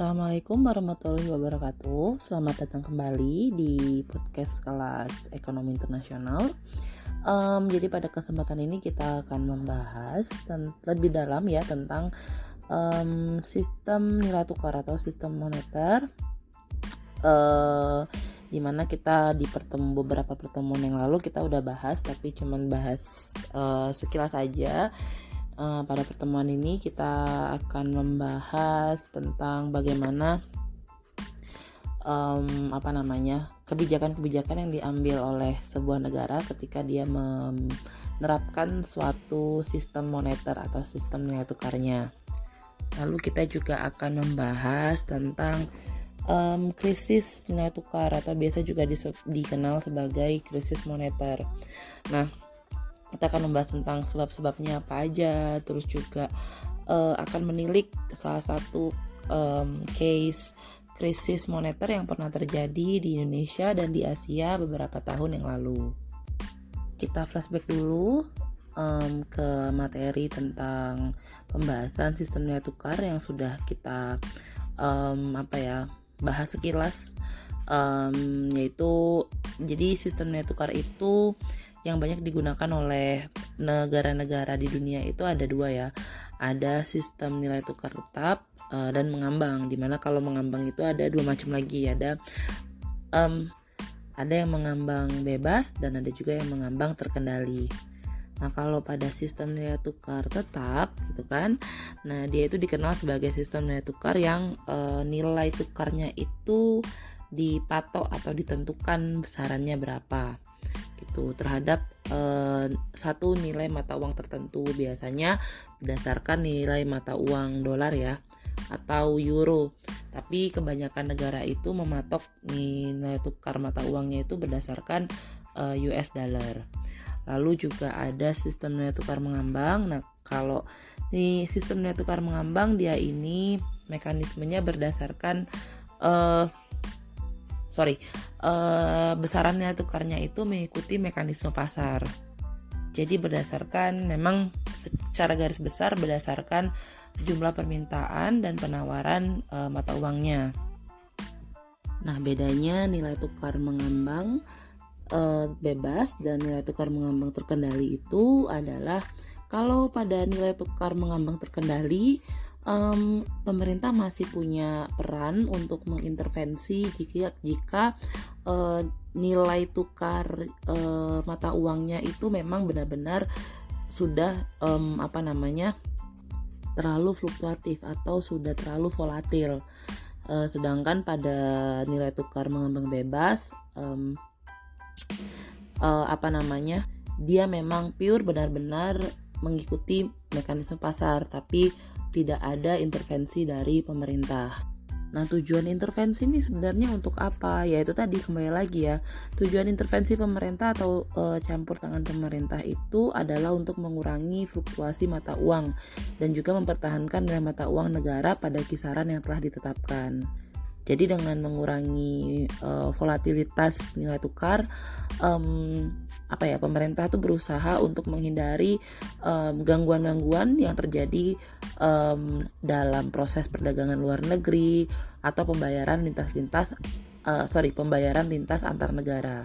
Assalamualaikum warahmatullahi wabarakatuh. Selamat datang kembali di podcast kelas ekonomi internasional. Um, jadi pada kesempatan ini kita akan membahas lebih dalam ya tentang um, sistem nilai tukar atau sistem moneter. Uh, di mana kita di pertemu beberapa pertemuan yang lalu kita udah bahas tapi cuman bahas uh, sekilas aja uh, pada pertemuan ini kita akan membahas tentang bagaimana um, apa namanya kebijakan-kebijakan yang diambil oleh sebuah negara ketika dia menerapkan suatu sistem moneter atau sistem nilai tukarnya. Lalu kita juga akan membahas tentang um, krisis nilai tukar atau biasa juga dikenal sebagai krisis moneter. Nah, kita akan membahas tentang sebab-sebabnya apa aja terus juga uh, akan menilik salah satu um, case krisis moneter yang pernah terjadi di Indonesia dan di Asia beberapa tahun yang lalu. Kita flashback dulu um, ke materi tentang pembahasan sistem nilai tukar yang sudah kita um, apa ya bahas sekilas. Um, yaitu jadi sistem nilai tukar itu yang banyak digunakan oleh negara-negara di dunia itu ada dua ya. Ada sistem nilai tukar tetap uh, dan mengambang di mana kalau mengambang itu ada dua macam lagi. Ada um, ada yang mengambang bebas dan ada juga yang mengambang terkendali. Nah, kalau pada sistem nilai tukar tetap gitu kan. Nah, dia itu dikenal sebagai sistem nilai tukar yang e, nilai tukarnya itu dipatok atau ditentukan besarannya berapa gitu terhadap uh, satu nilai mata uang tertentu biasanya berdasarkan nilai mata uang dolar ya atau euro. Tapi kebanyakan negara itu mematok nilai tukar mata uangnya itu berdasarkan uh, eh, US dollar. Lalu juga ada sistem nilai tukar mengambang. Nah kalau di sistem nilai tukar mengambang dia ini mekanismenya berdasarkan uh, sorry uh, besarannya tukarnya itu mengikuti mekanisme pasar. Jadi berdasarkan memang secara garis besar berdasarkan jumlah permintaan dan penawaran uh, mata uangnya. Nah bedanya nilai tukar mengambang uh, bebas dan nilai tukar mengambang terkendali itu adalah kalau pada nilai tukar mengambang terkendali um, pemerintah masih punya peran untuk mengintervensi jika jika uh, nilai tukar uh, mata uangnya itu memang benar-benar sudah um, apa namanya terlalu fluktuatif atau sudah terlalu volatil. Uh, sedangkan pada nilai tukar mengembang bebas um, uh, apa namanya dia memang pure benar-benar mengikuti mekanisme pasar tapi tidak ada intervensi dari pemerintah. Nah, tujuan intervensi ini sebenarnya untuk apa? Ya itu tadi kembali lagi ya. Tujuan intervensi pemerintah atau e, campur tangan pemerintah itu adalah untuk mengurangi fluktuasi mata uang dan juga mempertahankan nilai mata uang negara pada kisaran yang telah ditetapkan. Jadi dengan mengurangi e, volatilitas nilai tukar, um, apa ya pemerintah tuh berusaha untuk menghindari gangguan-gangguan um, yang terjadi um, dalam proses perdagangan luar negeri atau pembayaran lintas-lintas uh, sorry pembayaran lintas antar negara.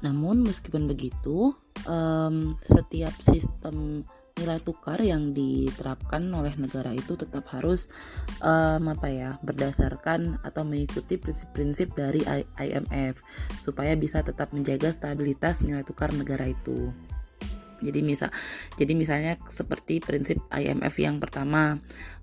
Namun meskipun begitu, um, setiap sistem nilai tukar yang diterapkan oleh negara itu tetap harus um, apa ya berdasarkan atau mengikuti prinsip-prinsip dari IMF supaya bisa tetap menjaga stabilitas nilai tukar negara itu. Jadi misal, jadi misalnya seperti prinsip IMF yang pertama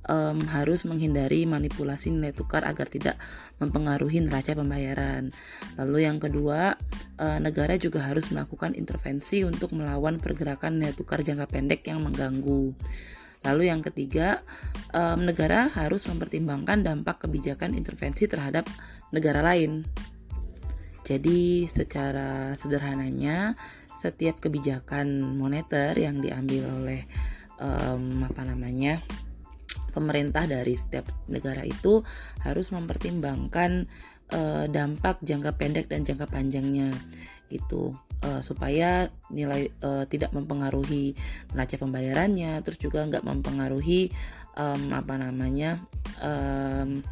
um, harus menghindari manipulasi nilai tukar agar tidak mempengaruhi neraca pembayaran. Lalu yang kedua, uh, negara juga harus melakukan intervensi untuk melawan pergerakan nilai tukar jangka pendek yang mengganggu. Lalu yang ketiga, um, negara harus mempertimbangkan dampak kebijakan intervensi terhadap negara lain. Jadi secara sederhananya setiap kebijakan moneter yang diambil oleh um, apa namanya pemerintah dari setiap negara itu harus mempertimbangkan uh, dampak jangka pendek dan jangka panjangnya gitu. Uh, supaya nilai uh, tidak mempengaruhi neraca pembayarannya terus juga nggak mempengaruhi um, apa namanya um,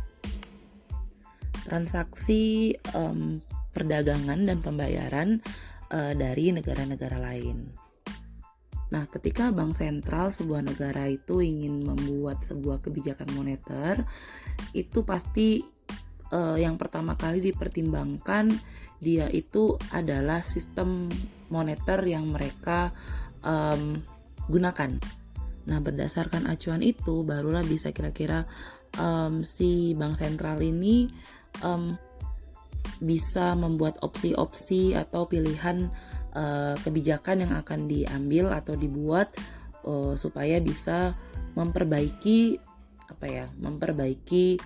transaksi um, perdagangan dan pembayaran uh, dari negara-negara lain. Nah, ketika bank sentral sebuah negara itu ingin membuat sebuah kebijakan moneter, itu pasti uh, yang pertama kali dipertimbangkan dia itu adalah sistem moneter yang mereka um, gunakan. Nah, berdasarkan acuan itu, barulah bisa kira-kira um, si bank sentral ini um, bisa membuat opsi-opsi atau pilihan uh, kebijakan yang akan diambil atau dibuat uh, supaya bisa memperbaiki apa ya, memperbaiki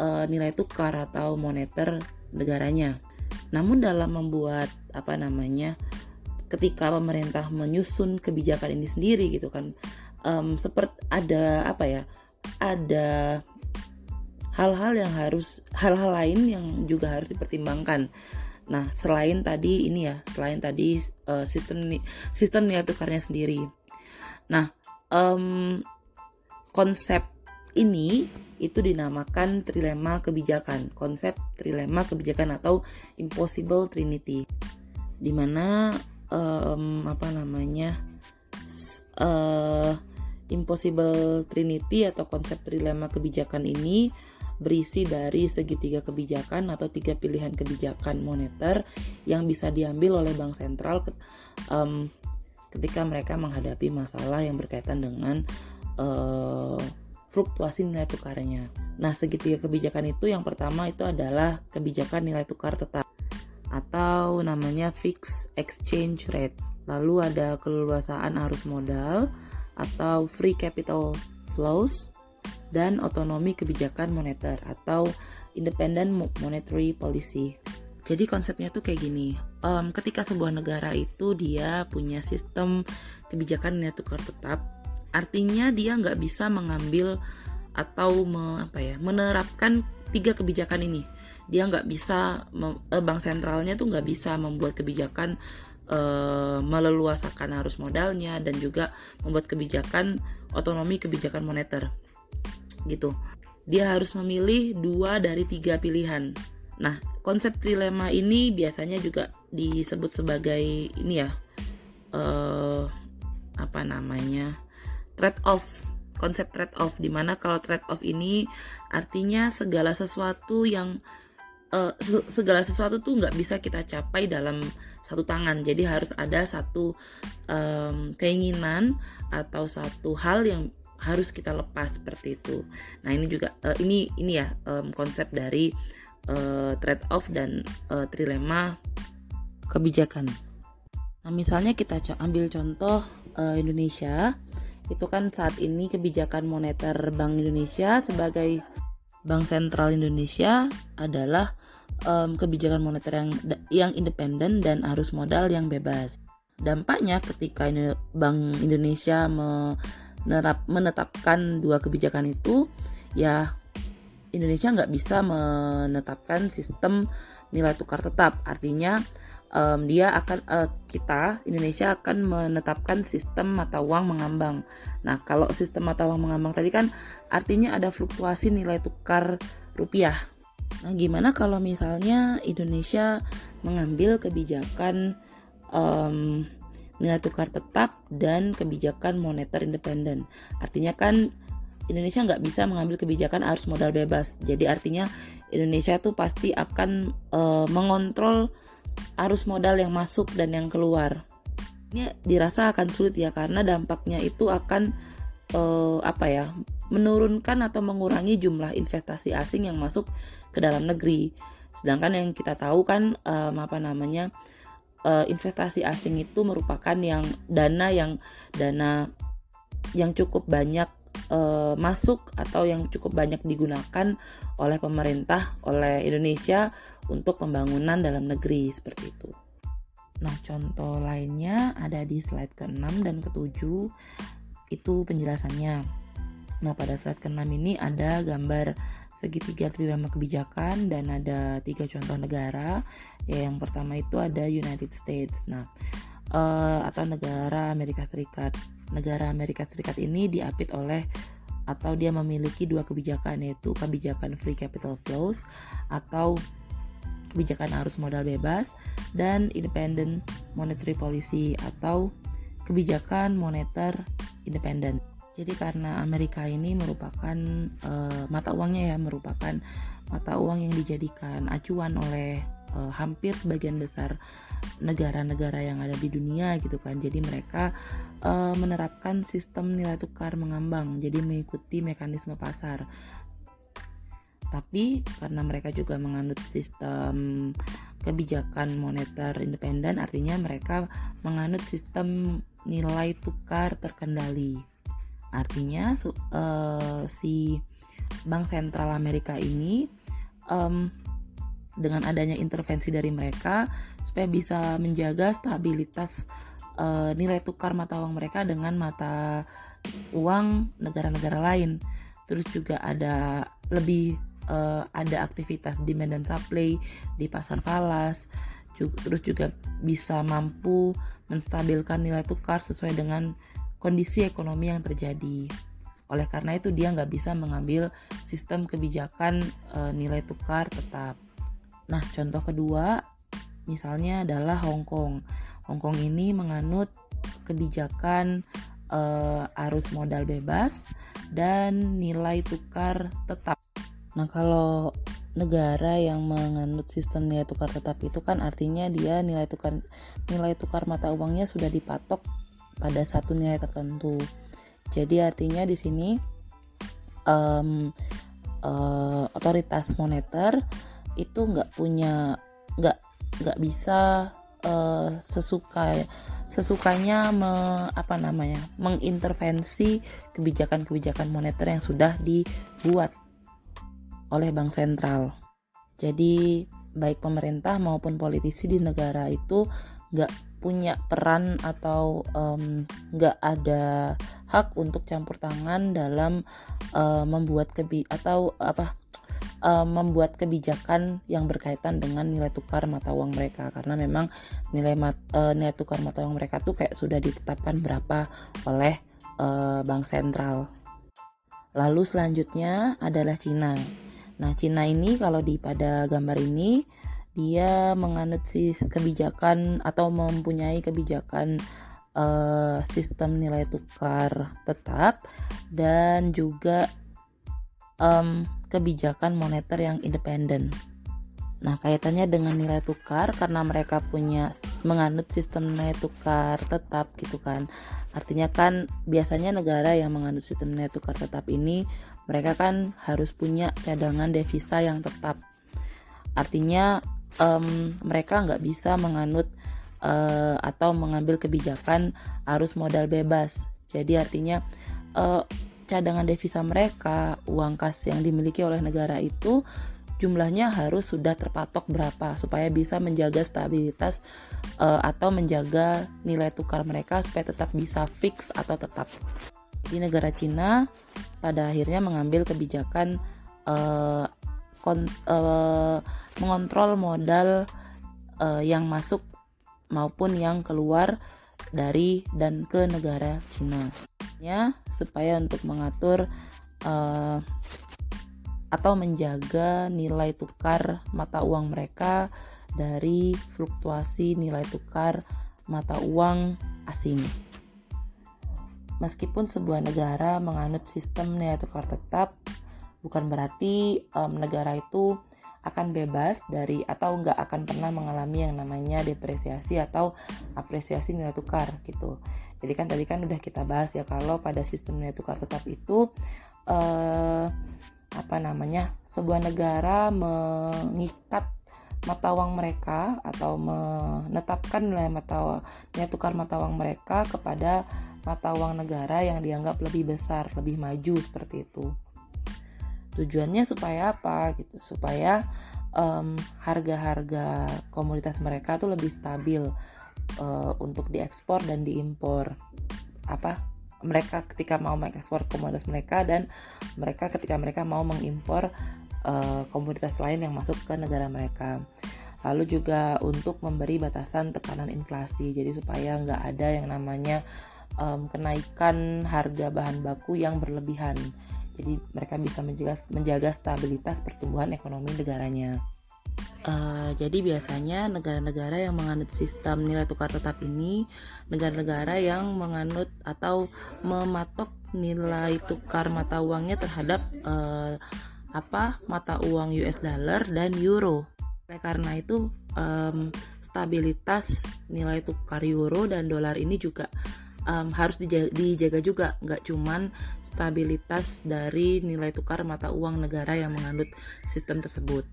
uh, nilai tukar atau moneter negaranya. Namun dalam membuat apa namanya ketika pemerintah menyusun kebijakan ini sendiri gitu kan um, seperti ada apa ya ada hal-hal yang harus hal-hal lain yang juga harus dipertimbangkan. Nah selain tadi ini ya selain tadi uh, sistem sistem nilai tukarnya sendiri. Nah um, konsep ini itu dinamakan trilema kebijakan. Konsep trilema kebijakan atau impossible trinity. Di mana um, apa namanya uh, impossible trinity atau konsep trilema kebijakan ini berisi dari segitiga kebijakan atau tiga pilihan kebijakan moneter yang bisa diambil oleh bank sentral ketika mereka menghadapi masalah yang berkaitan dengan uh, fluktuasi nilai tukarnya. Nah, segitiga kebijakan itu yang pertama itu adalah kebijakan nilai tukar tetap atau namanya fixed exchange rate. Lalu ada keleluasaan arus modal atau free capital flows dan otonomi kebijakan moneter atau independent monetary policy. Jadi konsepnya tuh kayak gini, um, ketika sebuah negara itu dia punya sistem kebijakan nilai tukar tetap, artinya dia nggak bisa mengambil atau me, apa ya menerapkan tiga kebijakan ini. Dia nggak bisa eh, bank sentralnya tuh nggak bisa membuat kebijakan uh, meleluasakan arus modalnya dan juga membuat kebijakan otonomi kebijakan moneter gitu. Dia harus memilih dua dari tiga pilihan. Nah konsep trilema ini biasanya juga disebut sebagai ini ya uh, apa namanya trade off konsep trade off di mana kalau trade off ini artinya segala sesuatu yang uh, segala sesuatu tuh nggak bisa kita capai dalam satu tangan. Jadi harus ada satu um, keinginan atau satu hal yang harus kita lepas seperti itu. Nah ini juga uh, ini ini ya um, konsep dari uh, trade off dan uh, trilema kebijakan. Nah misalnya kita co ambil contoh uh, Indonesia. Itu kan saat ini kebijakan moneter Bank Indonesia sebagai Bank Sentral Indonesia adalah um, kebijakan moneter yang yang independen dan arus modal yang bebas. Dampaknya ketika Bank Indonesia menerap, menetapkan dua kebijakan itu, ya Indonesia nggak bisa menetapkan sistem nilai tukar tetap. Artinya um, dia akan uh, kita Indonesia akan menetapkan sistem mata uang mengambang. Nah, kalau sistem mata uang mengambang tadi kan artinya ada fluktuasi nilai tukar rupiah. Nah, gimana kalau misalnya Indonesia mengambil kebijakan um, nilai tukar tetap dan kebijakan moneter independen? Artinya kan Indonesia nggak bisa mengambil kebijakan arus modal bebas. Jadi artinya Indonesia tuh pasti akan uh, mengontrol arus modal yang masuk dan yang keluar. Ini dirasa akan sulit ya karena dampaknya itu akan uh, apa ya menurunkan atau mengurangi jumlah investasi asing yang masuk ke dalam negeri. Sedangkan yang kita tahu kan um, apa namanya uh, investasi asing itu merupakan yang dana yang dana yang cukup banyak uh, masuk atau yang cukup banyak digunakan oleh pemerintah, oleh Indonesia untuk pembangunan dalam negeri seperti itu. Nah, contoh lainnya ada di slide ke-6 dan ke-7 itu penjelasannya. Nah, pada slide ke-6 ini ada gambar segitiga trilema kebijakan dan ada tiga contoh negara. Ya, yang pertama itu ada United States. Nah, uh, atau negara Amerika Serikat negara Amerika Serikat ini diapit oleh atau dia memiliki dua kebijakan yaitu kebijakan free capital flows atau kebijakan arus modal bebas dan independent monetary policy atau kebijakan moneter independen. Jadi karena Amerika ini merupakan uh, mata uangnya ya merupakan mata uang yang dijadikan acuan oleh uh, hampir sebagian besar negara-negara yang ada di dunia gitu kan. Jadi mereka uh, menerapkan sistem nilai tukar mengambang, jadi mengikuti mekanisme pasar. Tapi karena mereka juga menganut sistem kebijakan moneter independen, artinya mereka menganut sistem nilai tukar terkendali. Artinya uh, si Bank Sentral Amerika ini um, dengan adanya intervensi dari mereka supaya bisa menjaga stabilitas uh, nilai tukar mata uang mereka dengan mata uang negara-negara lain. Terus juga ada lebih uh, ada aktivitas demand dan supply di pasar falas. Terus juga bisa mampu menstabilkan nilai tukar sesuai dengan kondisi ekonomi yang terjadi. Oleh karena itu dia nggak bisa mengambil sistem kebijakan e, nilai tukar tetap. Nah contoh kedua misalnya adalah Hong Kong. Hong Kong ini menganut kebijakan e, arus modal bebas dan nilai tukar tetap. Nah kalau negara yang menganut sistem nilai tukar tetap itu kan artinya dia nilai tukar nilai tukar mata uangnya sudah dipatok pada satu nilai tertentu. Jadi artinya di sini um, uh, otoritas moneter itu nggak punya nggak nggak bisa uh, sesuka sesukanya me, apa namanya mengintervensi kebijakan-kebijakan moneter yang sudah dibuat oleh bank sentral. Jadi baik pemerintah maupun politisi di negara itu nggak punya peran atau nggak um, ada hak untuk campur tangan dalam uh, membuat kebi atau apa uh, membuat kebijakan yang berkaitan dengan nilai tukar mata uang mereka karena memang nilai mat, uh, nilai tukar mata uang mereka tuh kayak sudah ditetapkan berapa oleh uh, bank sentral. Lalu selanjutnya adalah Cina. Nah, Cina ini kalau di pada gambar ini dia menganut si kebijakan atau mempunyai kebijakan uh, sistem nilai tukar tetap dan juga um, kebijakan moneter yang independen. Nah, kaitannya dengan nilai tukar karena mereka punya menganut sistem nilai tukar tetap gitu kan. Artinya kan biasanya negara yang menganut sistem nilai tukar tetap ini mereka kan harus punya cadangan devisa yang tetap. Artinya um, mereka nggak bisa menganut uh, atau mengambil kebijakan arus modal bebas. Jadi artinya uh, cadangan devisa mereka, uang kas yang dimiliki oleh negara itu jumlahnya harus sudah terpatok berapa supaya bisa menjaga stabilitas uh, atau menjaga nilai tukar mereka supaya tetap bisa fix atau tetap. Di negara Cina pada akhirnya mengambil kebijakan uh, kon, uh, mengontrol modal uh, yang masuk maupun yang keluar dari dan ke negara Cina. Ya, supaya untuk mengatur uh, atau menjaga nilai tukar mata uang mereka dari fluktuasi nilai tukar mata uang asing. Meskipun sebuah negara menganut sistem nilai tukar tetap, bukan berarti um, negara itu akan bebas dari atau nggak akan pernah mengalami yang namanya depresiasi atau apresiasi nilai tukar gitu. Jadi kan tadi kan udah kita bahas ya kalau pada sistem nilai tukar tetap itu eh, apa namanya sebuah negara mengikat mata uang mereka atau menetapkan nilai mata nilai tukar mata uang mereka kepada mata uang negara yang dianggap lebih besar, lebih maju seperti itu tujuannya supaya apa gitu supaya um, harga-harga komoditas mereka tuh lebih stabil uh, untuk diekspor dan diimpor. Apa? Mereka ketika mau mengekspor komoditas mereka dan mereka ketika mereka mau mengimpor uh, komoditas lain yang masuk ke negara mereka. Lalu juga untuk memberi batasan tekanan inflasi. Jadi supaya nggak ada yang namanya um, kenaikan harga bahan baku yang berlebihan Jadi mereka bisa menjaga, menjaga stabilitas pertumbuhan ekonomi negaranya. Uh, jadi biasanya negara-negara yang menganut sistem nilai tukar tetap ini negara-negara yang menganut atau mematok nilai tukar mata uangnya terhadap uh, apa mata uang US dollar dan euro. Oleh karena itu um, stabilitas nilai tukar euro dan dolar ini juga um, harus dijaga, dijaga juga, nggak cuman stabilitas dari nilai tukar mata uang negara yang menganut sistem tersebut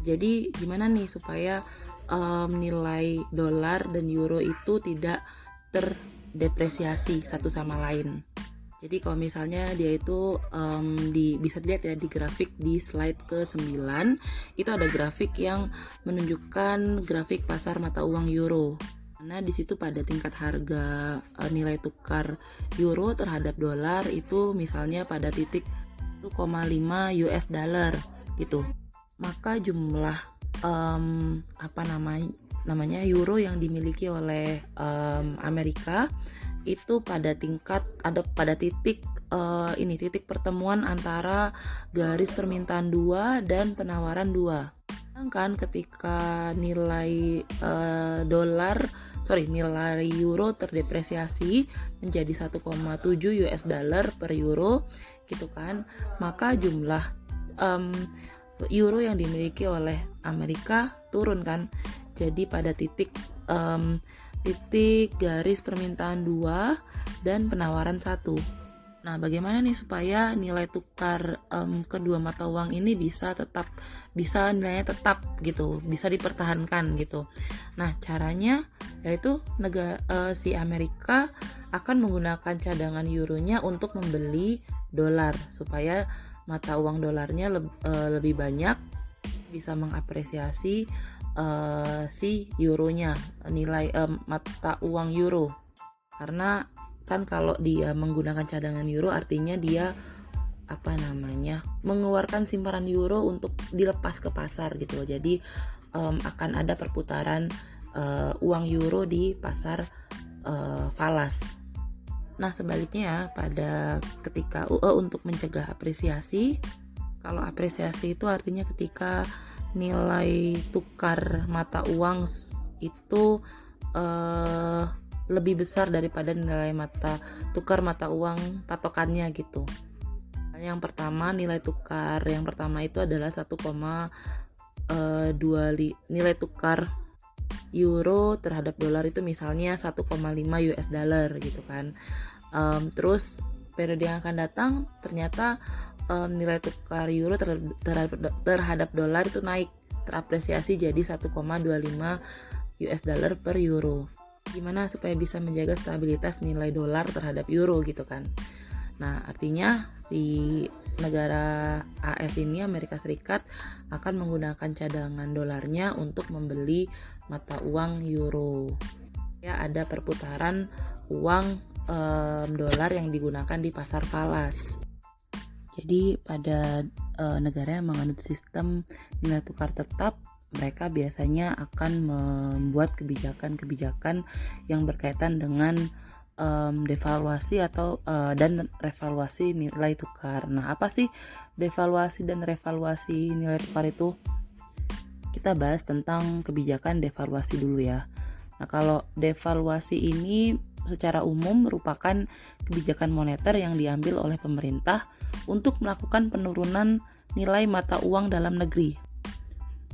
jadi gimana nih supaya um, nilai dolar dan euro itu tidak terdepresiasi satu sama lain jadi kalau misalnya dia itu um, di bisa dilihat ya di grafik di slide ke-9 itu ada grafik yang menunjukkan grafik pasar mata uang euro. Karena di situ pada tingkat harga uh, nilai tukar euro terhadap dolar itu misalnya pada titik 1,5 US dollar gitu maka jumlah um, apa namanya namanya euro yang dimiliki oleh um, Amerika itu pada tingkat ada pada titik uh, ini titik pertemuan antara garis permintaan dua dan penawaran dua. Sedangkan ketika nilai uh, dolar sorry nilai euro terdepresiasi menjadi 1,7 US dollar per euro gitu kan. Maka jumlah um, euro yang dimiliki oleh Amerika turun kan. Jadi pada titik um, titik garis permintaan dua dan penawaran satu Nah, bagaimana nih supaya nilai tukar um, kedua mata uang ini bisa tetap bisa nilainya tetap gitu, bisa dipertahankan gitu. Nah, caranya yaitu negara uh, si Amerika akan menggunakan cadangan euronya untuk membeli dolar supaya mata uang dolarnya le uh, lebih banyak bisa mengapresiasi uh, si euronya nilai uh, mata uang euro karena kan kalau dia menggunakan cadangan euro artinya dia apa namanya mengeluarkan simpanan euro untuk dilepas ke pasar gitu jadi um, akan ada perputaran uh, uang euro di pasar uh, falas. Nah, sebaliknya pada ketika uh, untuk mencegah apresiasi, kalau apresiasi itu artinya ketika nilai tukar mata uang itu uh, lebih besar daripada nilai mata tukar mata uang patokannya gitu. Yang pertama nilai tukar. Yang pertama itu adalah 1,2 nilai tukar euro terhadap dolar itu misalnya 1,5 US dollar gitu kan. Um, terus periode yang akan datang ternyata um, nilai tukar euro ter terhadap, terhadap dolar itu naik terapresiasi jadi 1,25 US dollar per euro gimana supaya bisa menjaga stabilitas nilai dolar terhadap euro gitu kan nah artinya si negara AS ini Amerika Serikat akan menggunakan cadangan dolarnya untuk membeli mata uang euro ya ada perputaran uang um, dolar yang digunakan di pasar falas. Jadi pada uh, negara yang menganut sistem nilai tukar tetap, mereka biasanya akan membuat kebijakan-kebijakan yang berkaitan dengan um, devaluasi atau uh, dan revaluasi nilai tukar. Nah, apa sih devaluasi dan revaluasi nilai tukar itu? Kita bahas tentang kebijakan devaluasi dulu ya. Nah, kalau devaluasi ini secara umum merupakan kebijakan moneter yang diambil oleh pemerintah untuk melakukan penurunan nilai mata uang dalam negeri.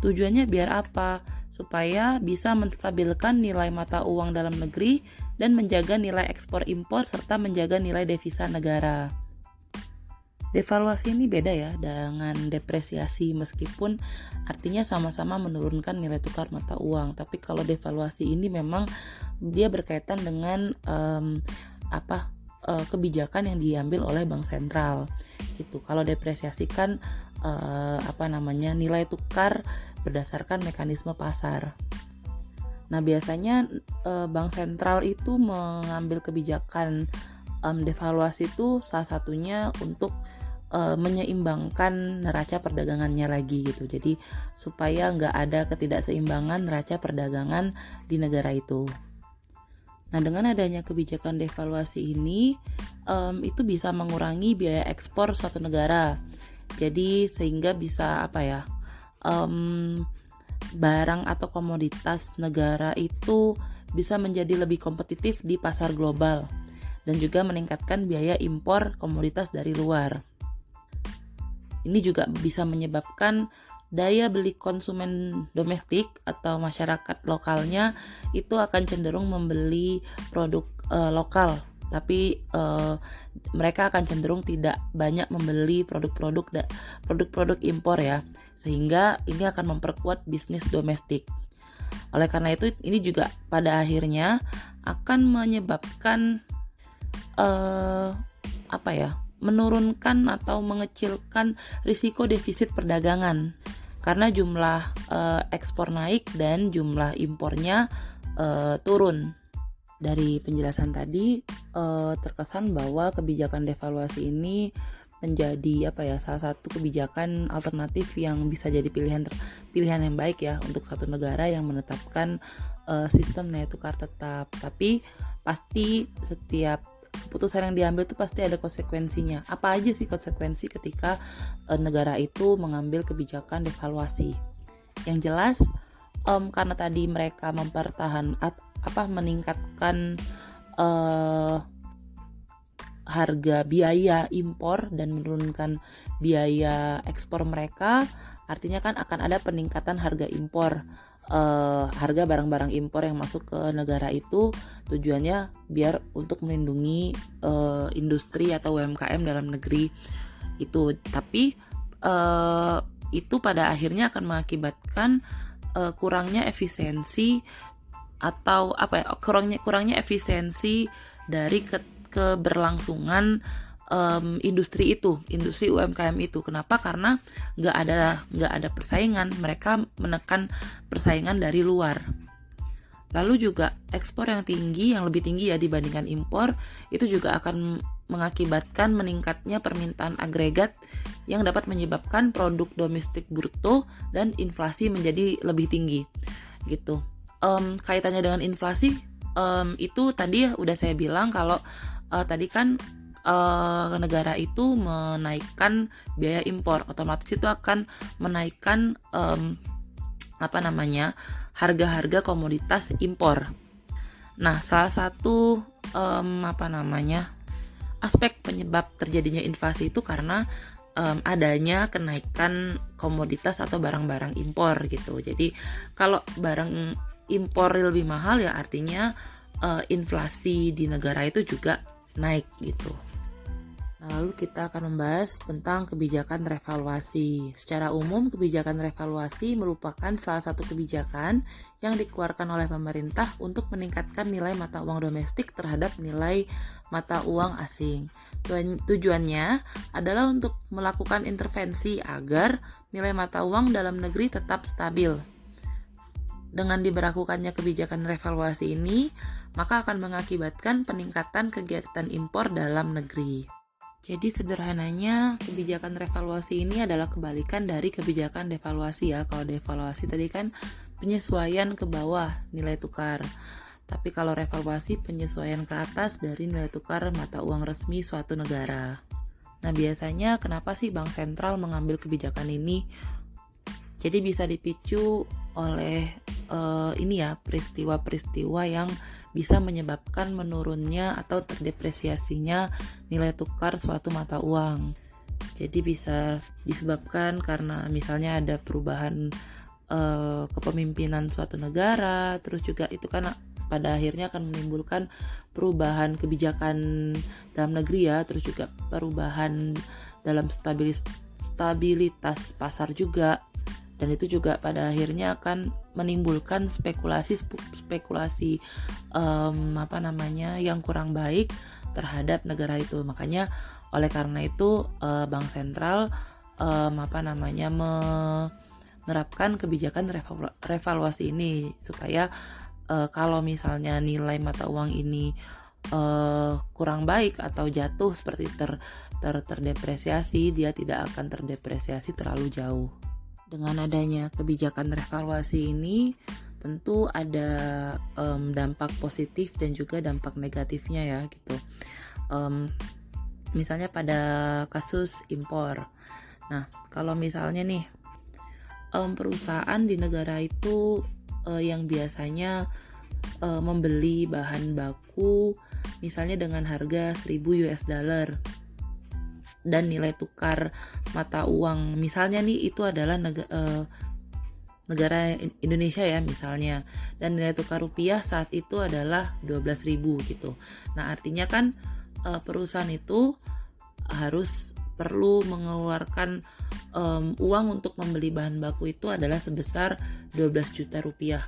Tujuannya biar apa? Supaya bisa menstabilkan nilai mata uang dalam negeri dan menjaga nilai ekspor impor serta menjaga nilai devisa negara. Devaluasi ini beda ya dengan depresiasi meskipun artinya sama-sama menurunkan nilai tukar mata uang. Tapi kalau devaluasi ini memang dia berkaitan dengan um, apa uh, kebijakan yang diambil oleh bank sentral gitu. Kalau depresiasi kan uh, apa namanya nilai tukar berdasarkan mekanisme pasar. Nah biasanya uh, bank sentral itu mengambil kebijakan um, devaluasi itu salah satunya untuk uh, menyeimbangkan neraca perdagangannya lagi gitu. Jadi supaya nggak ada ketidakseimbangan neraca perdagangan di negara itu. Nah dengan adanya kebijakan devaluasi ini, um, itu bisa mengurangi biaya ekspor suatu negara. Jadi sehingga bisa apa ya? Um, barang atau komoditas negara itu bisa menjadi lebih kompetitif di pasar global dan juga meningkatkan biaya impor komoditas dari luar. Ini juga bisa menyebabkan daya beli konsumen domestik atau masyarakat lokalnya itu akan cenderung membeli produk uh, lokal tapi uh, mereka akan cenderung tidak banyak membeli produk-produk produk-produk impor ya sehingga ini akan memperkuat bisnis domestik. Oleh karena itu ini juga pada akhirnya akan menyebabkan uh, apa ya? menurunkan atau mengecilkan risiko defisit perdagangan karena jumlah uh, ekspor naik dan jumlah impornya uh, turun. Dari penjelasan tadi uh, terkesan bahwa kebijakan devaluasi ini menjadi apa ya salah satu kebijakan alternatif yang bisa jadi pilihan pilihan yang baik ya untuk satu negara yang menetapkan uh, sistem nilai tukar tetap. Tapi pasti setiap keputusan yang diambil itu pasti ada konsekuensinya. Apa aja sih konsekuensi ketika uh, negara itu mengambil kebijakan devaluasi? Yang jelas um, karena tadi mereka mempertahan at, apa meningkatkan uh, harga biaya impor dan menurunkan biaya ekspor mereka, artinya kan akan ada peningkatan harga impor. Uh, harga barang-barang impor yang masuk ke negara itu tujuannya biar untuk melindungi uh, industri atau UMKM dalam negeri itu. Tapi uh, itu pada akhirnya akan mengakibatkan uh, kurangnya efisiensi atau apa ya kurangnya kurangnya efisiensi dari ke keberlangsungan um, industri itu, industri UMKM itu. Kenapa? Karena nggak ada nggak ada persaingan, mereka menekan persaingan dari luar. Lalu juga ekspor yang tinggi, yang lebih tinggi ya dibandingkan impor, itu juga akan mengakibatkan meningkatnya permintaan agregat yang dapat menyebabkan produk domestik bruto dan inflasi menjadi lebih tinggi. Gitu. Um, kaitannya dengan inflasi um, itu tadi udah saya bilang kalau uh, tadi kan uh, negara itu menaikkan biaya impor, otomatis itu akan menaikkan um, apa namanya harga-harga komoditas impor. Nah, salah satu um, apa namanya aspek penyebab terjadinya inflasi itu karena um, adanya kenaikan komoditas atau barang-barang impor gitu. Jadi kalau barang impor lebih mahal ya artinya uh, inflasi di negara itu juga naik gitu. Nah, lalu kita akan membahas tentang kebijakan revaluasi. Secara umum, kebijakan revaluasi merupakan salah satu kebijakan yang dikeluarkan oleh pemerintah untuk meningkatkan nilai mata uang domestik terhadap nilai mata uang asing. Tujuannya adalah untuk melakukan intervensi agar nilai mata uang dalam negeri tetap stabil. Dengan diberlakukannya kebijakan revaluasi ini, maka akan mengakibatkan peningkatan kegiatan impor dalam negeri. Jadi sederhananya kebijakan revaluasi ini adalah kebalikan dari kebijakan devaluasi ya. Kalau devaluasi tadi kan penyesuaian ke bawah nilai tukar. Tapi kalau revaluasi penyesuaian ke atas dari nilai tukar mata uang resmi suatu negara. Nah, biasanya kenapa sih bank sentral mengambil kebijakan ini? Jadi bisa dipicu oleh uh, ini ya peristiwa-peristiwa yang bisa menyebabkan menurunnya atau terdepresiasinya nilai tukar suatu mata uang. Jadi bisa disebabkan karena misalnya ada perubahan uh, kepemimpinan suatu negara, terus juga itu kan pada akhirnya akan menimbulkan perubahan kebijakan dalam negeri ya, terus juga perubahan dalam stabilis stabilitas pasar juga dan itu juga pada akhirnya akan menimbulkan spekulasi spekulasi um, apa namanya yang kurang baik terhadap negara itu. Makanya oleh karena itu uh, bank sentral um, apa namanya menerapkan kebijakan revaluasi ini supaya uh, kalau misalnya nilai mata uang ini uh, kurang baik atau jatuh seperti ter, ter terdepresiasi dia tidak akan terdepresiasi terlalu jauh dengan adanya kebijakan revaluasi ini tentu ada um, dampak positif dan juga dampak negatifnya ya gitu um, misalnya pada kasus impor. Nah, kalau misalnya nih um, perusahaan di negara itu uh, yang biasanya uh, membeli bahan baku misalnya dengan harga 1000 US dollar dan nilai tukar mata uang misalnya nih itu adalah negara, uh, negara Indonesia ya misalnya dan nilai tukar rupiah saat itu adalah 12.000 gitu. Nah, artinya kan uh, perusahaan itu harus perlu mengeluarkan um, uang untuk membeli bahan baku itu adalah sebesar 12 juta rupiah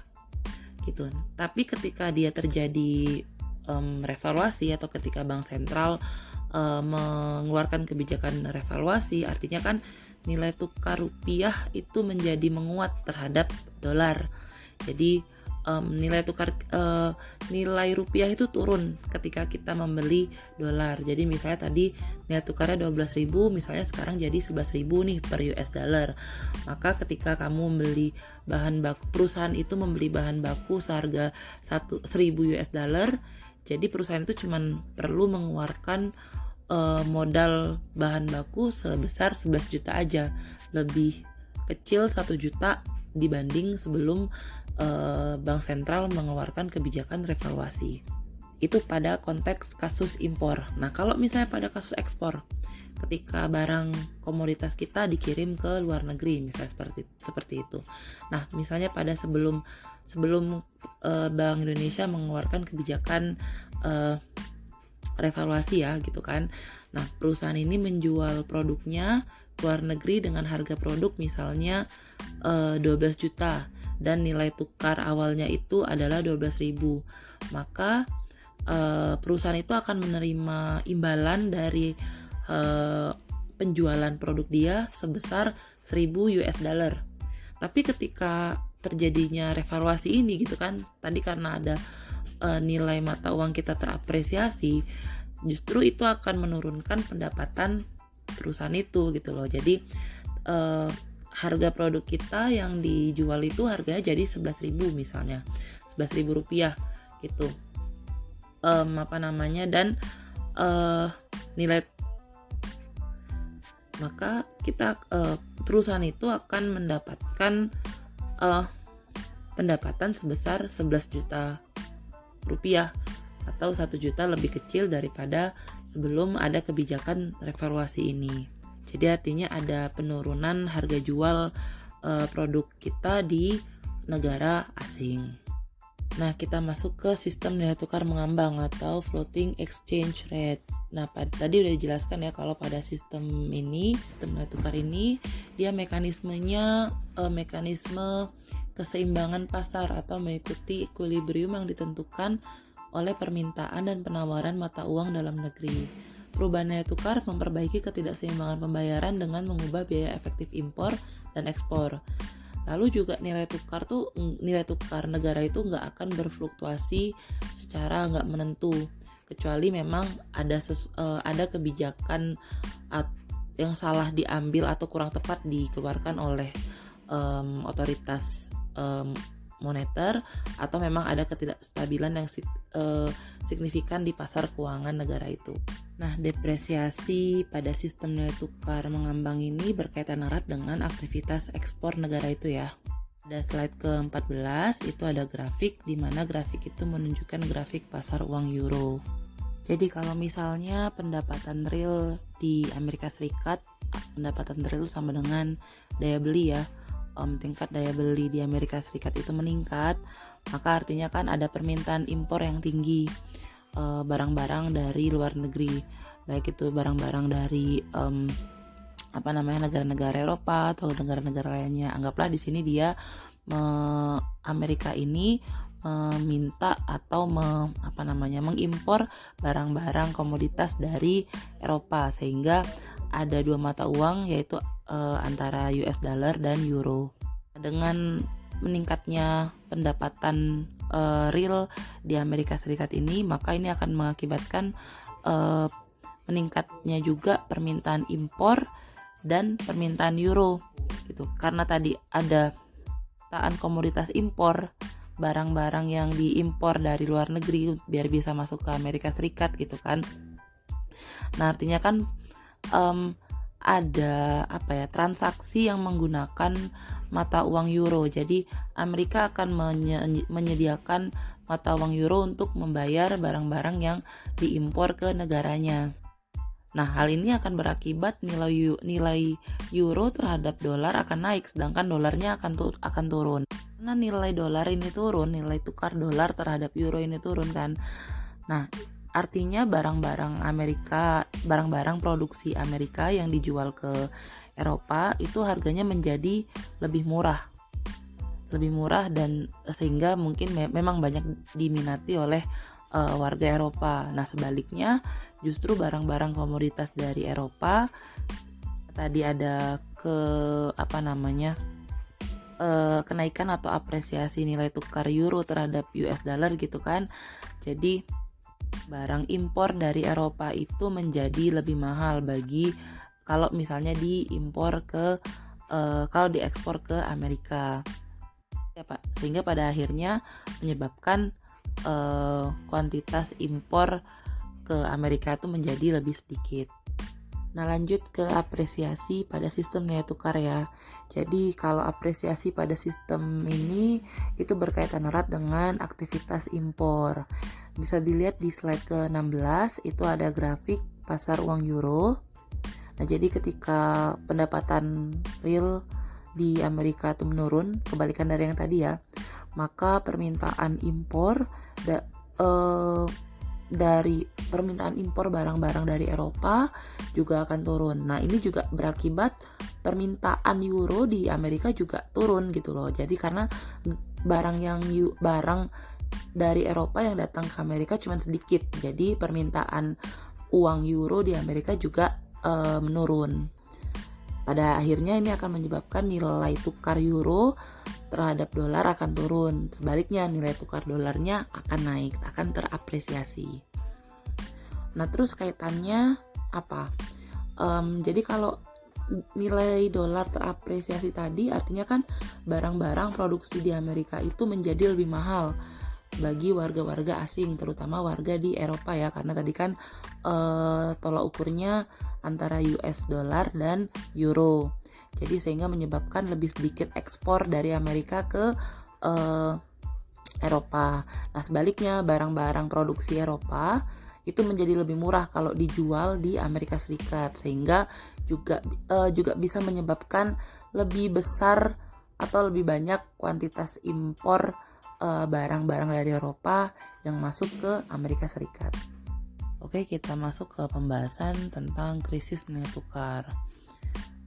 gitu. Tapi ketika dia terjadi um, revaluasi atau ketika bank sentral um, mengeluarkan kebijakan revaluasi, artinya kan nilai tukar rupiah itu menjadi menguat terhadap dolar. Jadi um, nilai tukar uh, nilai rupiah itu turun ketika kita membeli dolar. Jadi misalnya tadi nilai tukarnya 12.000 misalnya sekarang jadi 11.000 nih per US dollar. Maka ketika kamu membeli bahan baku perusahaan itu membeli bahan baku seharga 1 1000 US dollar, jadi perusahaan itu cuma perlu mengeluarkan uh, modal bahan baku sebesar 11 juta aja. Lebih kecil 1 juta dibanding sebelum uh, bank sentral mengeluarkan kebijakan revaluasi. Itu pada konteks kasus impor. Nah, kalau misalnya pada kasus ekspor, ketika barang komoditas kita dikirim ke luar negeri, misalnya seperti seperti itu. Nah, misalnya pada sebelum sebelum uh, Bank Indonesia mengeluarkan kebijakan uh, revaluasi ya, gitu kan. Nah, perusahaan ini menjual produknya luar negeri dengan harga produk misalnya uh, 12 juta. Dan nilai tukar awalnya itu adalah 12.000 maka uh, perusahaan itu akan menerima imbalan dari uh, penjualan produk dia sebesar 1000 US dollar. Tapi ketika terjadinya revaluasi ini gitu kan tadi karena ada uh, nilai mata uang kita terapresiasi justru itu akan menurunkan pendapatan perusahaan itu gitu loh. Jadi uh, harga produk kita yang dijual itu harganya jadi 11.000 misalnya 11.000 rupiah gitu. Um, apa namanya? Dan uh, nilai maka kita uh, perusahaan itu akan mendapatkan uh, pendapatan sebesar 11 juta rupiah atau satu juta lebih kecil daripada sebelum ada kebijakan revaluasi ini. Jadi artinya ada penurunan harga jual uh, produk kita di negara asing. Nah, kita masuk ke sistem nilai tukar mengambang atau floating exchange rate. Nah, pada, tadi udah dijelaskan ya kalau pada sistem ini, sistem nilai tukar ini, dia mekanismenya uh, mekanisme keseimbangan pasar atau mengikuti equilibrium yang ditentukan oleh permintaan dan penawaran mata uang dalam negeri. Perubahan nilai tukar memperbaiki ketidakseimbangan pembayaran dengan mengubah biaya efektif impor dan ekspor. Lalu juga nilai tukar tuh nilai tukar negara itu nggak akan berfluktuasi secara nggak menentu kecuali memang ada ses, uh, ada kebijakan at, yang salah diambil atau kurang tepat dikeluarkan oleh um, otoritas um, moneter atau memang ada ketidakstabilan yang uh, signifikan di pasar keuangan negara itu. Nah, depresiasi pada sistem nilai tukar mengambang ini berkaitan erat dengan aktivitas ekspor negara itu ya. Pada slide ke-14 itu ada grafik di mana grafik itu menunjukkan grafik pasar uang euro. Jadi kalau misalnya pendapatan real di Amerika Serikat, pendapatan real sama dengan daya beli ya um, tingkat daya beli di Amerika Serikat itu meningkat, maka artinya kan ada permintaan impor yang tinggi eh, barang-barang uh, dari luar negeri, baik itu barang-barang dari um, apa namanya negara-negara Eropa atau negara-negara lainnya. Anggaplah di sini dia me, Amerika ini meminta atau me, apa namanya mengimpor barang-barang komoditas dari Eropa sehingga ada dua mata uang yaitu uh, antara US dollar dan euro. Dengan meningkatnya pendapatan uh, real di Amerika Serikat ini, maka ini akan mengakibatkan uh, meningkatnya juga permintaan impor dan permintaan euro gitu. Karena tadi ada taan komoditas impor barang-barang yang diimpor dari luar negeri biar bisa masuk ke Amerika Serikat gitu kan Nah artinya kan um, ada apa ya transaksi yang menggunakan mata uang euro. Jadi Amerika akan menye menyediakan mata uang euro untuk membayar barang-barang yang diimpor ke negaranya. Nah, hal ini akan berakibat nilai nilai euro terhadap dolar akan naik sedangkan dolarnya akan tu akan turun. Karena nilai dolar ini turun, nilai tukar dolar terhadap euro ini turun kan. Nah, artinya barang-barang Amerika, barang-barang produksi Amerika yang dijual ke Eropa itu harganya menjadi lebih murah. Lebih murah dan sehingga mungkin me memang banyak diminati oleh uh, warga Eropa. Nah, sebaliknya justru barang-barang komoditas dari Eropa tadi ada ke apa namanya uh, kenaikan atau apresiasi nilai tukar euro terhadap US dollar gitu kan jadi barang impor dari Eropa itu menjadi lebih mahal bagi kalau misalnya diimpor ke uh, kalau diekspor ke Amerika ya Pak sehingga pada akhirnya menyebabkan uh, kuantitas impor ke Amerika itu menjadi lebih sedikit. Nah lanjut ke apresiasi pada sistem nilai tukar ya. Jadi kalau apresiasi pada sistem ini itu berkaitan erat dengan aktivitas impor. Bisa dilihat di slide ke-16 itu ada grafik pasar uang euro. Nah jadi ketika pendapatan real di Amerika itu menurun, kebalikan dari yang tadi ya, maka permintaan impor da, eh, dari permintaan impor barang-barang dari Eropa juga akan turun. Nah, ini juga berakibat permintaan euro di Amerika juga turun gitu loh. Jadi karena barang yang barang dari Eropa yang datang ke Amerika cuma sedikit. Jadi permintaan uang euro di Amerika juga e, menurun. Pada akhirnya ini akan menyebabkan nilai tukar euro terhadap dolar akan turun. Sebaliknya nilai tukar dolarnya akan naik, akan terapresiasi. Nah terus kaitannya apa? Um, jadi kalau nilai dolar terapresiasi tadi artinya kan barang-barang produksi di Amerika itu menjadi lebih mahal bagi warga-warga asing terutama warga di Eropa ya karena tadi kan uh, tolak ukurnya antara US dollar dan euro jadi sehingga menyebabkan lebih sedikit ekspor dari Amerika ke uh, Eropa. Nah sebaliknya barang-barang produksi Eropa itu menjadi lebih murah kalau dijual di Amerika Serikat sehingga juga uh, juga bisa menyebabkan lebih besar atau lebih banyak kuantitas impor barang barang-barang dari Eropa yang masuk ke Amerika Serikat. Oke, kita masuk ke pembahasan tentang krisis nilai tukar.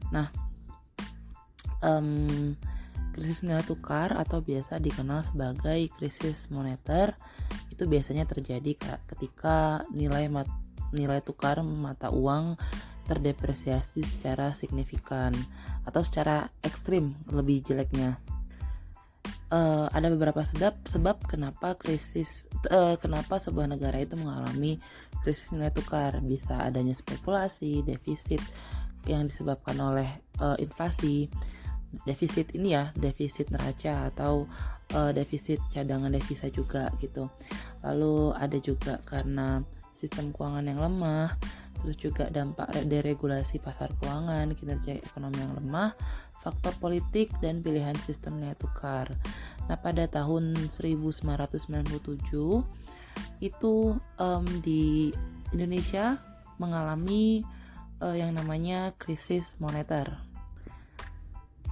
Nah, um, krisis nilai tukar atau biasa dikenal sebagai krisis moneter itu biasanya terjadi ketika nilai mat, nilai tukar mata uang terdepresiasi secara signifikan atau secara ekstrim lebih jeleknya. Uh, ada beberapa sebab sebab kenapa krisis uh, kenapa sebuah negara itu mengalami krisis nilai tukar bisa adanya spekulasi defisit yang disebabkan oleh uh, inflasi defisit ini ya defisit neraca atau uh, defisit cadangan devisa juga gitu. Lalu ada juga karena sistem keuangan yang lemah terus juga dampak deregulasi pasar keuangan kinerja ekonomi yang lemah faktor politik dan pilihan sistem nilai tukar. Nah pada tahun 1997 itu um, di Indonesia mengalami uh, yang namanya krisis moneter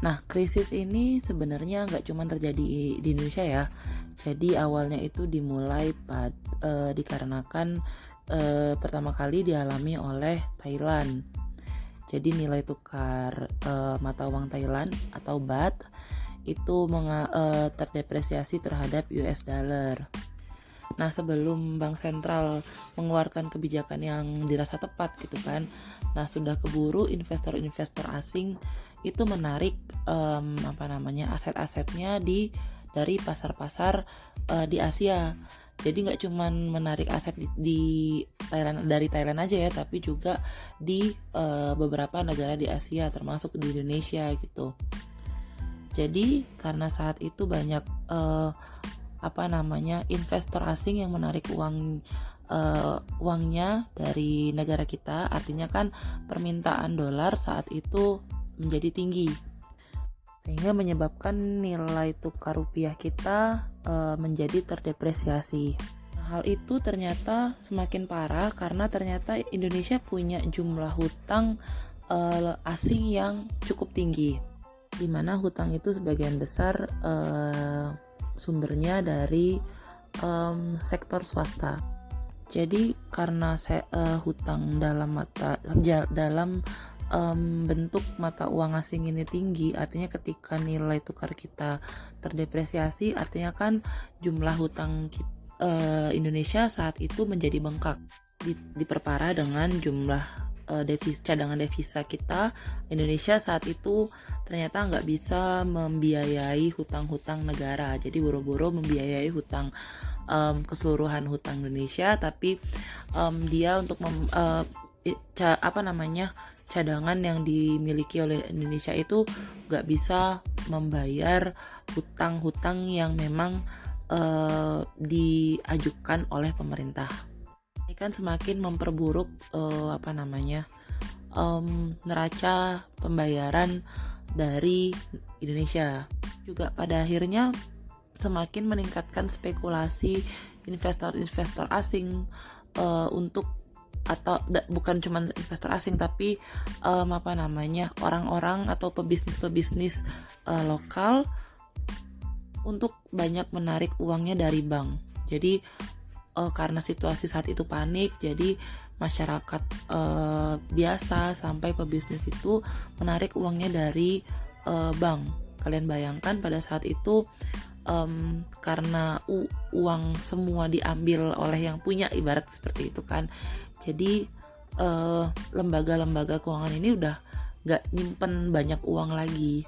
Nah, krisis ini sebenarnya nggak cuma terjadi di Indonesia ya. Jadi awalnya itu dimulai pad, e, dikarenakan e, pertama kali dialami oleh Thailand. Jadi nilai tukar e, mata uang Thailand atau baht itu e, terdepresiasi terhadap US dollar. Nah, sebelum bank sentral mengeluarkan kebijakan yang dirasa tepat gitu kan. Nah, sudah keburu investor-investor asing itu menarik um, apa namanya aset-asetnya di dari pasar-pasar uh, di Asia. Jadi nggak cuman menarik aset di, di Thailand dari Thailand aja ya, tapi juga di uh, beberapa negara di Asia termasuk di Indonesia gitu. Jadi karena saat itu banyak uh, apa namanya investor asing yang menarik uang uh, uangnya dari negara kita, artinya kan permintaan dolar saat itu menjadi tinggi, sehingga menyebabkan nilai tukar rupiah kita uh, menjadi terdepresiasi. Hal itu ternyata semakin parah karena ternyata Indonesia punya jumlah hutang uh, asing yang cukup tinggi, di mana hutang itu sebagian besar uh, sumbernya dari um, sektor swasta. Jadi karena saya uh, hutang dalam mata dalam um, bentuk mata uang asing ini tinggi, artinya ketika nilai tukar kita terdepresiasi, artinya kan jumlah hutang kita uh, Indonesia saat itu menjadi bengkak. Di, diperparah dengan jumlah uh, cadangan devisa kita Indonesia saat itu ternyata nggak bisa membiayai hutang-hutang negara. Jadi boro-boro membiayai hutang um, keseluruhan hutang Indonesia tapi um, dia untuk mem, uh, apa namanya cadangan yang dimiliki oleh Indonesia itu nggak bisa membayar hutang-hutang yang memang uh, diajukan oleh pemerintah. Ini kan semakin memperburuk uh, apa namanya um, neraca pembayaran dari Indonesia. Juga pada akhirnya semakin meningkatkan spekulasi investor-investor asing uh, untuk atau da, bukan cuma investor asing tapi um, apa namanya orang-orang atau pebisnis-pebisnis uh, lokal untuk banyak menarik uangnya dari bank. Jadi uh, karena situasi saat itu panik, jadi masyarakat uh, biasa sampai pebisnis itu menarik uangnya dari uh, bank. Kalian bayangkan pada saat itu um, karena uang semua diambil oleh yang punya ibarat seperti itu kan. Jadi lembaga-lembaga uh, keuangan ini udah gak nyimpen banyak uang lagi.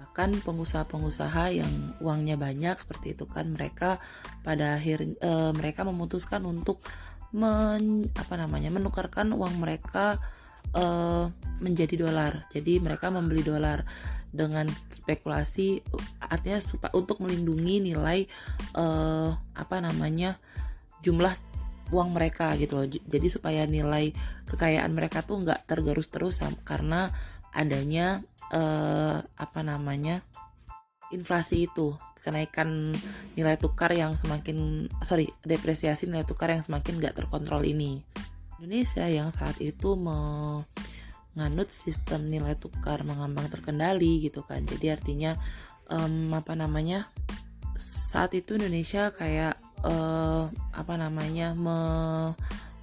Bahkan pengusaha-pengusaha yang uangnya banyak seperti itu kan mereka pada akhir e, mereka memutuskan untuk men, apa namanya menukarkan uang mereka e, menjadi dolar. Jadi mereka membeli dolar dengan spekulasi artinya supaya untuk melindungi nilai e, apa namanya jumlah uang mereka gitu loh. Jadi supaya nilai kekayaan mereka tuh nggak tergerus terus karena adanya uh, apa namanya inflasi itu kenaikan nilai tukar yang semakin sorry depresiasi nilai tukar yang semakin gak terkontrol ini. Indonesia yang saat itu menganut sistem nilai tukar mengambang terkendali gitu kan. Jadi artinya um, apa namanya saat itu Indonesia kayak uh, apa namanya me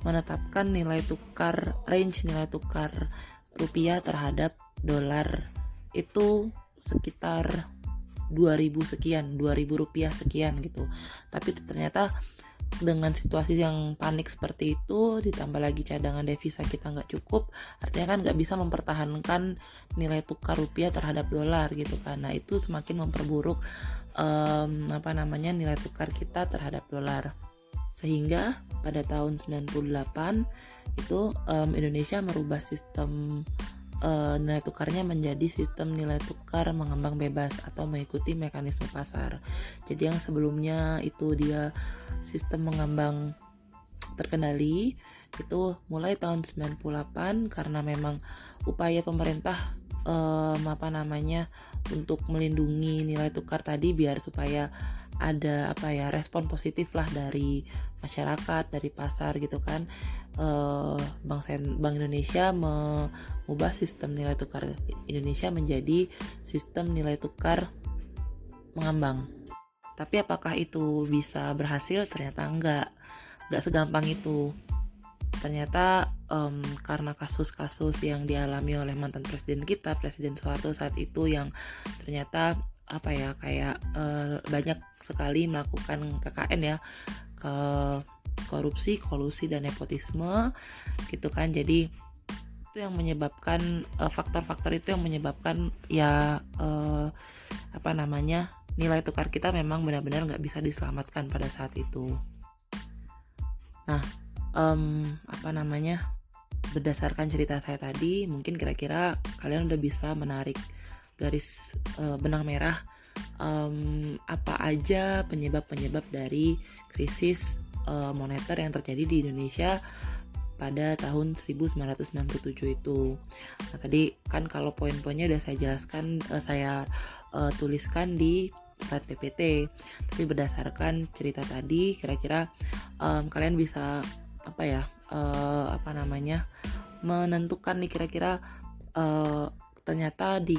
menetapkan nilai tukar range nilai tukar rupiah terhadap dolar itu sekitar 2000 sekian 2000 rupiah sekian gitu. Tapi ternyata dengan situasi yang panik seperti itu ditambah lagi cadangan devisa kita nggak cukup artinya kan nggak bisa mempertahankan nilai tukar rupiah terhadap dolar gitu kan. Nah itu semakin memperburuk um, apa namanya nilai tukar kita terhadap dolar. Sehingga pada tahun 98 itu um, Indonesia merubah sistem uh, nilai tukarnya menjadi sistem nilai tukar mengembang bebas atau mengikuti mekanisme pasar. Jadi yang sebelumnya itu dia sistem mengembang terkendali itu mulai tahun 98 karena memang upaya pemerintah um, apa namanya untuk melindungi nilai tukar tadi biar supaya ada apa ya respon positif lah dari masyarakat dari pasar gitu kan uh, bank Sen bank Indonesia mengubah sistem nilai tukar Indonesia menjadi sistem nilai tukar mengambang. Tapi apakah itu bisa berhasil? Ternyata enggak. Enggak segampang itu. Ternyata um, karena kasus-kasus yang dialami oleh mantan presiden kita presiden Soeharto saat itu yang ternyata apa ya kayak uh, banyak sekali melakukan KKN ya ke korupsi, kolusi dan nepotisme gitu kan. Jadi itu yang menyebabkan eh, faktor-faktor itu yang menyebabkan ya uh, apa namanya nilai tukar kita memang benar-benar nggak bisa diselamatkan pada saat itu. Nah, um, apa namanya berdasarkan cerita saya tadi, mungkin kira-kira kalian udah bisa menarik garis uh, benang merah um, apa aja penyebab-penyebab dari krisis uh, moneter yang terjadi di Indonesia pada tahun 1997 itu. Nah, tadi kan kalau poin-poinnya udah saya jelaskan, uh, saya uh, tuliskan di slide PPT. Tapi berdasarkan cerita tadi, kira-kira um, kalian bisa apa ya, uh, apa namanya, menentukan nih kira-kira uh, ternyata di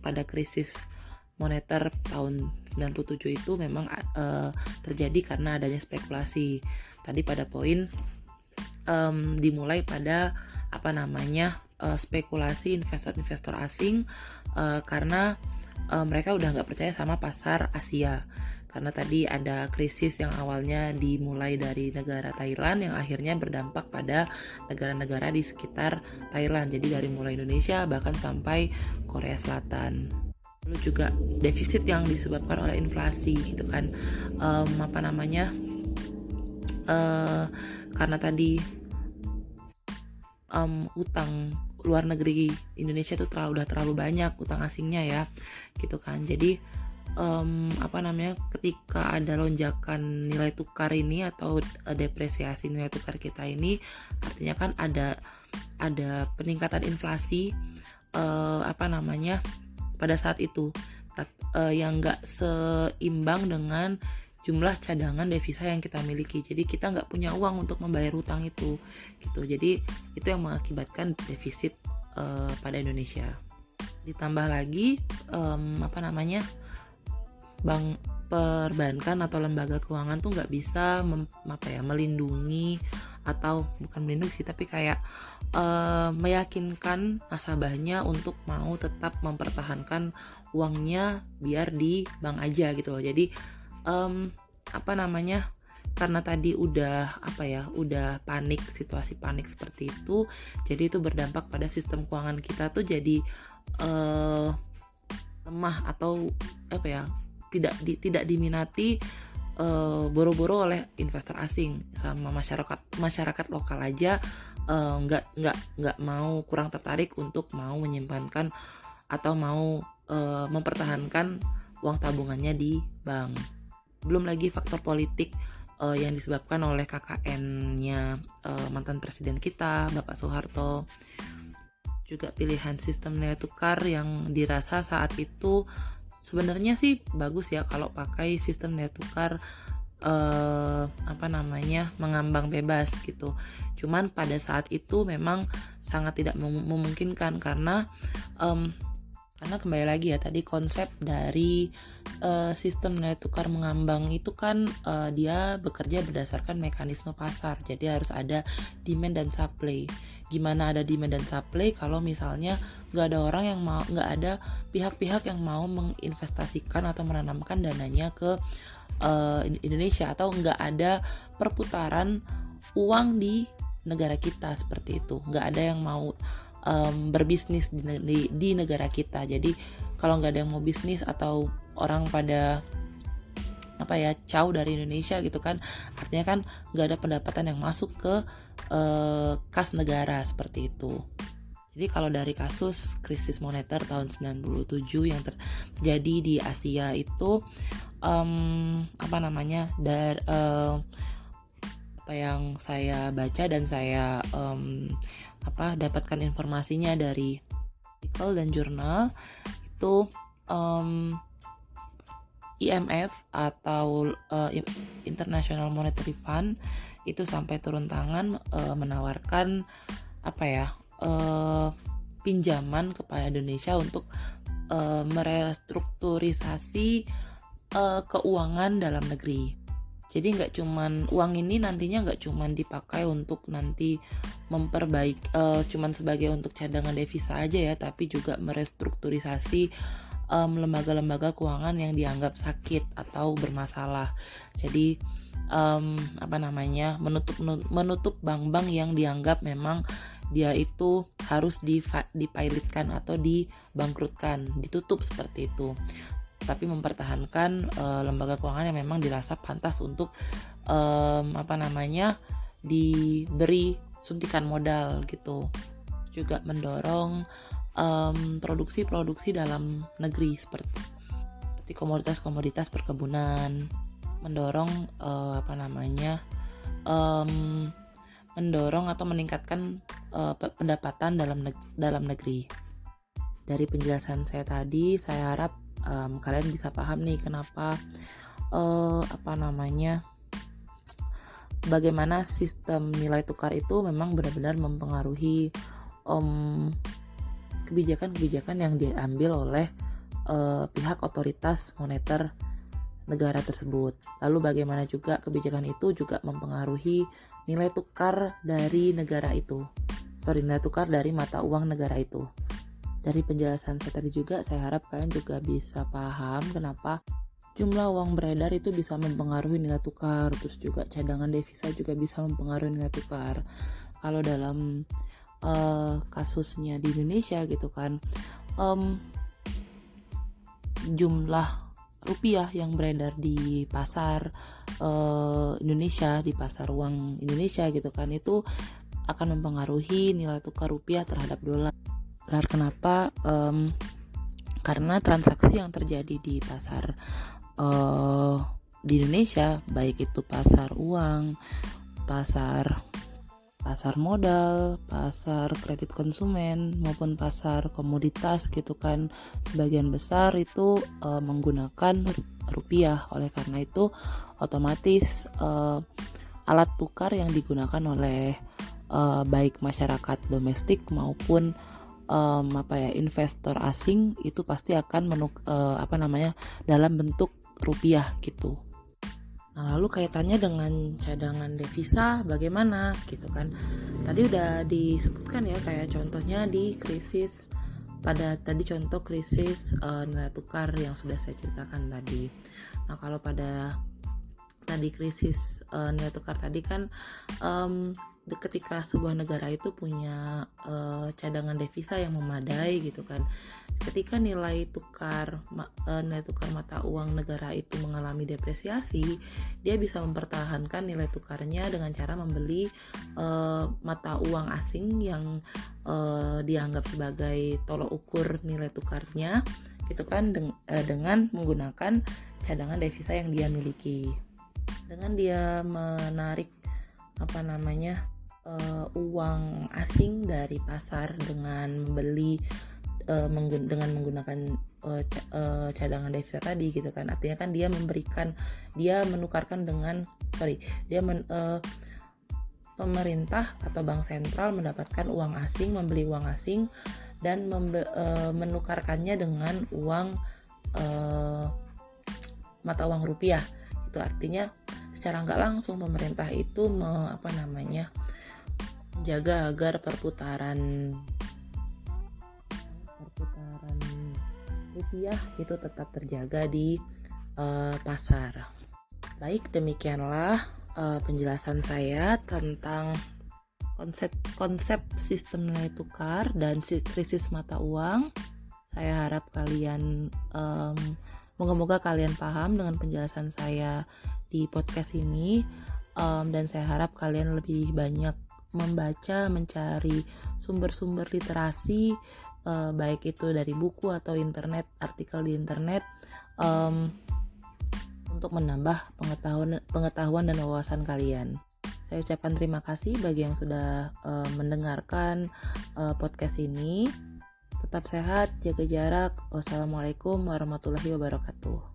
pada krisis moneter tahun 97 itu memang uh, terjadi karena adanya spekulasi. Tadi pada poin um, dimulai pada apa namanya uh, spekulasi investor-investor asing uh, karena uh, mereka udah nggak percaya sama pasar Asia. Karena tadi ada krisis yang awalnya dimulai dari negara Thailand yang akhirnya berdampak pada negara-negara di sekitar Thailand. Jadi dari mulai Indonesia bahkan sampai Korea Selatan lalu juga defisit yang disebabkan oleh inflasi gitu kan. Um, apa namanya? Uh, karena tadi um, utang luar negeri Indonesia itu terlalu udah terlalu banyak utang asingnya ya gitu kan. Jadi um, apa namanya? Ketika ada lonjakan nilai tukar ini atau depresiasi nilai tukar kita ini artinya kan ada ada peningkatan inflasi uh, apa namanya pada saat itu. Uh, yang enggak seimbang dengan jumlah cadangan devisa yang kita miliki. Jadi kita nggak punya uang untuk membayar hutang itu gitu. Jadi itu yang mengakibatkan defisit uh, pada Indonesia. Ditambah lagi um, apa namanya bank perbankan atau lembaga keuangan tuh nggak bisa mem, apa ya melindungi atau bukan melindungi sih tapi kayak uh, meyakinkan nasabahnya untuk mau tetap mempertahankan uangnya biar di bank aja gitu loh. Jadi um, apa namanya karena tadi udah apa ya udah panik situasi panik seperti itu jadi itu berdampak pada sistem keuangan kita tuh jadi uh, lemah atau apa ya tidak di, tidak diminati boro boro-boro oleh investor asing sama masyarakat masyarakat lokal aja uh, nggak nggak nggak mau kurang tertarik untuk mau menyimpankan atau mau uh, mempertahankan uang tabungannya di bank. Belum lagi faktor politik uh, yang disebabkan oleh KKN-nya uh, mantan presiden kita Bapak Soeharto. Juga pilihan sistem nilai tukar yang dirasa saat itu sebenarnya sih bagus ya kalau pakai sistem nilai tukar uh, apa namanya mengambang bebas gitu. Cuman pada saat itu memang sangat tidak memungkinkan karena karena kembali lagi ya tadi konsep dari uh, sistem nilai tukar mengambang itu kan uh, dia bekerja berdasarkan mekanisme pasar. Jadi harus ada demand dan supply. Gimana ada demand dan supply? Kalau misalnya nggak ada orang yang mau nggak ada pihak-pihak yang mau menginvestasikan atau menanamkan dananya ke uh, Indonesia atau nggak ada perputaran uang di negara kita seperti itu. Nggak ada yang mau um, berbisnis di, di, di negara kita. Jadi kalau nggak ada yang mau bisnis atau orang pada apa ya caw dari Indonesia gitu kan artinya kan nggak ada pendapatan yang masuk ke uh, kas negara seperti itu. Jadi kalau dari kasus krisis moneter tahun 97 yang terjadi di Asia itu um, apa namanya dari uh, apa yang saya baca dan saya um, apa dapatkan informasinya dari artikel dan jurnal itu um, IMF atau uh, International Monetary Fund itu sampai turun tangan uh, menawarkan apa ya uh, pinjaman kepada Indonesia untuk uh, merestrukturisasi uh, keuangan dalam negeri jadi nggak cuman uang ini nantinya nggak cuman dipakai untuk nanti memperbaik uh, cuman sebagai untuk cadangan devisa aja ya tapi juga merestrukturisasi um, lembaga-lembaga keuangan yang dianggap sakit atau bermasalah. Jadi um, apa namanya menutup menutup bank-bank yang dianggap memang dia itu harus dipilotkan atau dibangkrutkan ditutup seperti itu tapi mempertahankan uh, lembaga keuangan yang memang dirasa pantas untuk um, apa namanya diberi suntikan modal gitu juga mendorong produksi-produksi dalam negeri seperti seperti komoditas-komoditas perkebunan mendorong uh, apa namanya um, mendorong atau meningkatkan uh, pendapatan dalam neg dalam negeri. Dari penjelasan saya tadi, saya harap um, kalian bisa paham nih kenapa uh, apa namanya bagaimana sistem nilai tukar itu memang benar-benar mempengaruhi um, kebijakan-kebijakan yang diambil oleh uh, pihak otoritas moneter negara tersebut. Lalu bagaimana juga kebijakan itu juga mempengaruhi nilai tukar dari negara itu. Sorry, nilai tukar dari mata uang negara itu. Dari penjelasan saya tadi juga, saya harap kalian juga bisa paham kenapa jumlah uang beredar itu bisa mempengaruhi nilai tukar, terus juga cadangan devisa juga bisa mempengaruhi nilai tukar. Kalau dalam uh, kasusnya di Indonesia gitu kan, um, jumlah rupiah yang beredar di pasar uh, Indonesia di pasar uang Indonesia gitu kan itu akan mempengaruhi nilai tukar rupiah terhadap dolar. Dolar kenapa? Um, karena transaksi yang terjadi di pasar uh, di Indonesia baik itu pasar uang, pasar pasar modal, pasar kredit konsumen maupun pasar komoditas gitu kan sebagian besar itu uh, menggunakan rupiah oleh karena itu otomatis uh, alat tukar yang digunakan oleh uh, baik masyarakat domestik maupun um, apa ya investor asing itu pasti akan menuk uh, apa namanya dalam bentuk rupiah gitu. Nah, lalu kaitannya dengan cadangan devisa bagaimana gitu kan. Tadi udah disebutkan ya kayak contohnya di krisis pada tadi contoh krisis uh, nilai tukar yang sudah saya ceritakan tadi. Nah, kalau pada tadi krisis uh, nilai tukar tadi kan um, ketika sebuah negara itu punya uh, cadangan devisa yang memadai gitu kan. Ketika nilai tukar uh, nilai tukar mata uang negara itu mengalami depresiasi dia bisa mempertahankan nilai tukarnya dengan cara membeli uh, mata uang asing yang uh, dianggap sebagai tolok ukur nilai tukarnya gitu kan deng uh, dengan menggunakan cadangan devisa yang dia miliki. Dengan dia menarik apa namanya uh, uang asing dari pasar dengan membeli uh, menggun dengan menggunakan uh, uh, cadangan devisa tadi gitu kan. Artinya kan dia memberikan dia menukarkan dengan sorry dia men, uh, pemerintah atau bank sentral mendapatkan uang asing membeli uang asing dan membe, uh, menukarkannya dengan uang uh, mata uang rupiah. Itu artinya secara nggak langsung pemerintah itu me, apa namanya jaga agar perputaran perputaran rupiah itu tetap terjaga di uh, pasar. Baik, demikianlah uh, penjelasan saya tentang konsep konsep sistem nilai tukar dan krisis mata uang. Saya harap kalian um, moga-moga kalian paham dengan penjelasan saya di podcast ini um, dan saya harap kalian lebih banyak membaca, mencari sumber-sumber literasi, uh, baik itu dari buku atau internet, artikel di internet, um, untuk menambah pengetahuan, pengetahuan dan wawasan kalian. Saya ucapkan terima kasih bagi yang sudah uh, mendengarkan uh, podcast ini. Tetap sehat, jaga jarak. Wassalamualaikum warahmatullahi wabarakatuh.